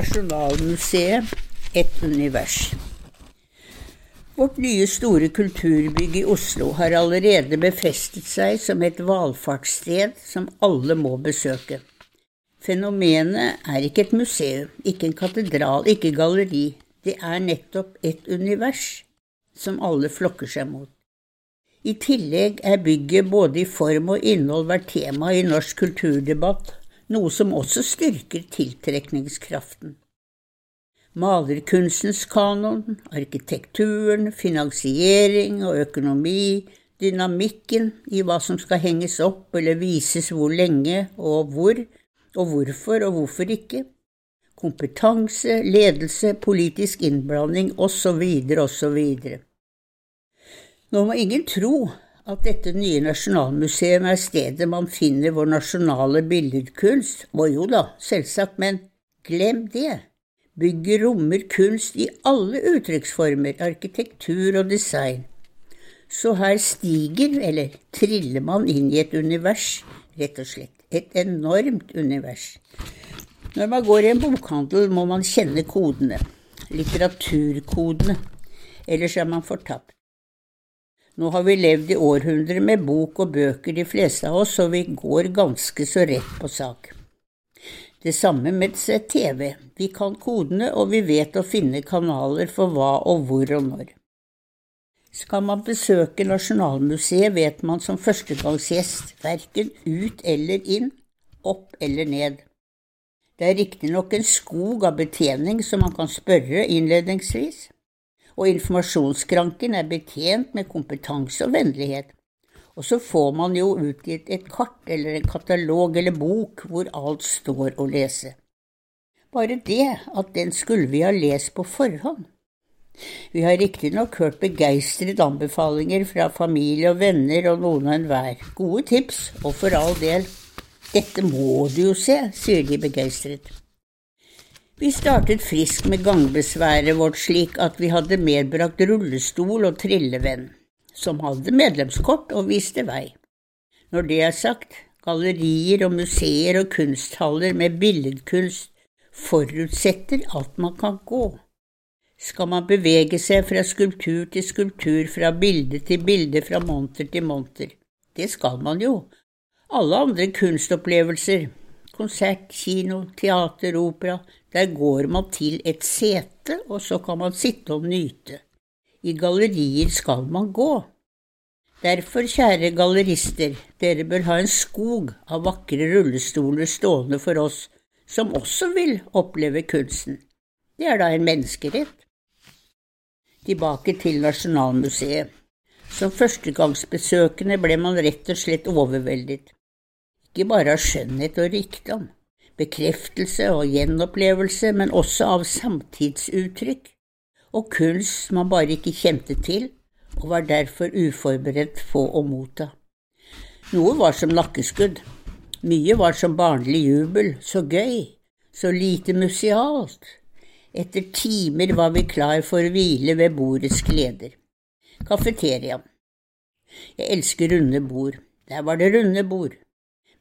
Nasjonalmuseet et univers. Vårt nye store kulturbygg i Oslo har allerede befestet seg som et valfartssted som alle må besøke. Fenomenet er ikke et museum, ikke en katedral, ikke galleri. Det er nettopp et univers som alle flokker seg mot. I tillegg er bygget både i form og innhold vært tema i norsk kulturdebatt, noe som også styrker tiltrekningskraften. Malerkunstens kanon, arkitekturen, finansiering og økonomi, dynamikken i hva som skal henges opp eller vises hvor lenge og hvor, og hvorfor og hvorfor ikke kompetanse, ledelse, politisk innblanding osv., osv. Nå må ingen tro at dette nye nasjonalmuseet er stedet man finner vår nasjonale billedkunst. Å jo da, selvsagt, men glem det. Bygget rommer kunst i alle uttrykksformer, arkitektur og design. Så her stiger, eller triller man inn i et univers, rett og slett. Et enormt univers. Når man går i en bokhandel, må man kjenne kodene, litteraturkodene, ellers er man fortapt. Nå har vi levd i århundrer med bok og bøker, de fleste av oss, og vi går ganske så rett på sak. Det samme med TV. Vi kan kodene, og vi vet å finne kanaler for hva og hvor og når. Skal man besøke Nasjonalmuseet, vet man som førstegangsgjest verken ut eller inn, opp eller ned. Det er riktignok en skog av betjening som man kan spørre innledningsvis, og informasjonsskranken er betjent med kompetanse og vennlighet. Og så får man jo utgitt et kart eller en katalog eller bok hvor alt står å lese. Bare det at den skulle vi ha lest på forhånd. Vi har riktignok hørt begeistret anbefalinger fra familie og venner og noen og enhver. Gode tips, og for all del dette må du jo se, sier de begeistret. Vi startet frisk med gangbesværet vårt slik at vi hadde medbrakt rullestol og trillevenn, som hadde medlemskort og viste vei. Når det er sagt, gallerier og museer og kunsthaller med billedkunst forutsetter at man kan gå. Skal man bevege seg fra skulptur til skulptur, fra bilde til bilde, fra monter til monter? Det skal man jo, alle andre kunstopplevelser, konsert, kino, teater, opera, der går man til et sete, og så kan man sitte og nyte. I gallerier skal man gå. Derfor, kjære gallerister, dere bør ha en skog av vakre rullestoler stående for oss som også vil oppleve kunsten. Det er da en menneskerett. Tilbake til Nasjonalmuseet. Som førstegangsbesøkende ble man rett og slett overveldet ikke bare av skjønnhet og rikdom, bekreftelse og gjenopplevelse, men også av samtidsuttrykk og kunst man bare ikke kjente til og var derfor uforberedt på å motta. Noe var som nakkeskudd, mye var som barnlig jubel, så gøy, så lite musealt. Etter timer var vi klar for å hvile ved bordets gleder. Kafeteria. Jeg elsker runde bord. Der var det runde bord.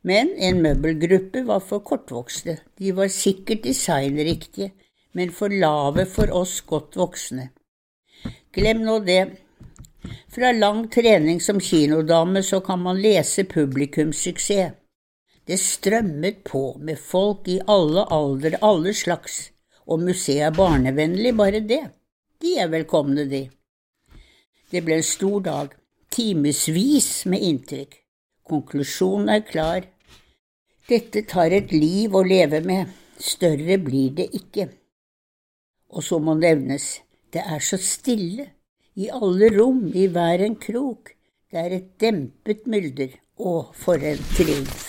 Men en møbelgruppe var for kortvokste, de var sikkert designriktige, men for lave for oss godt voksne. Glem nå det. Fra lang trening som kinodame så kan man lese publikumssuksess. Det strømmet på med folk i alle aldre, alle slags, og museet er barnevennlig, bare det. De er velkomne, de. Det ble en stor dag, timevis med inntrykk. Konklusjonen er klar. Dette tar et liv å leve med, større blir det ikke. Og så må nevnes, det er så stille, i alle rom, i hver en krok, det er et dempet mylder, å, for en triumf.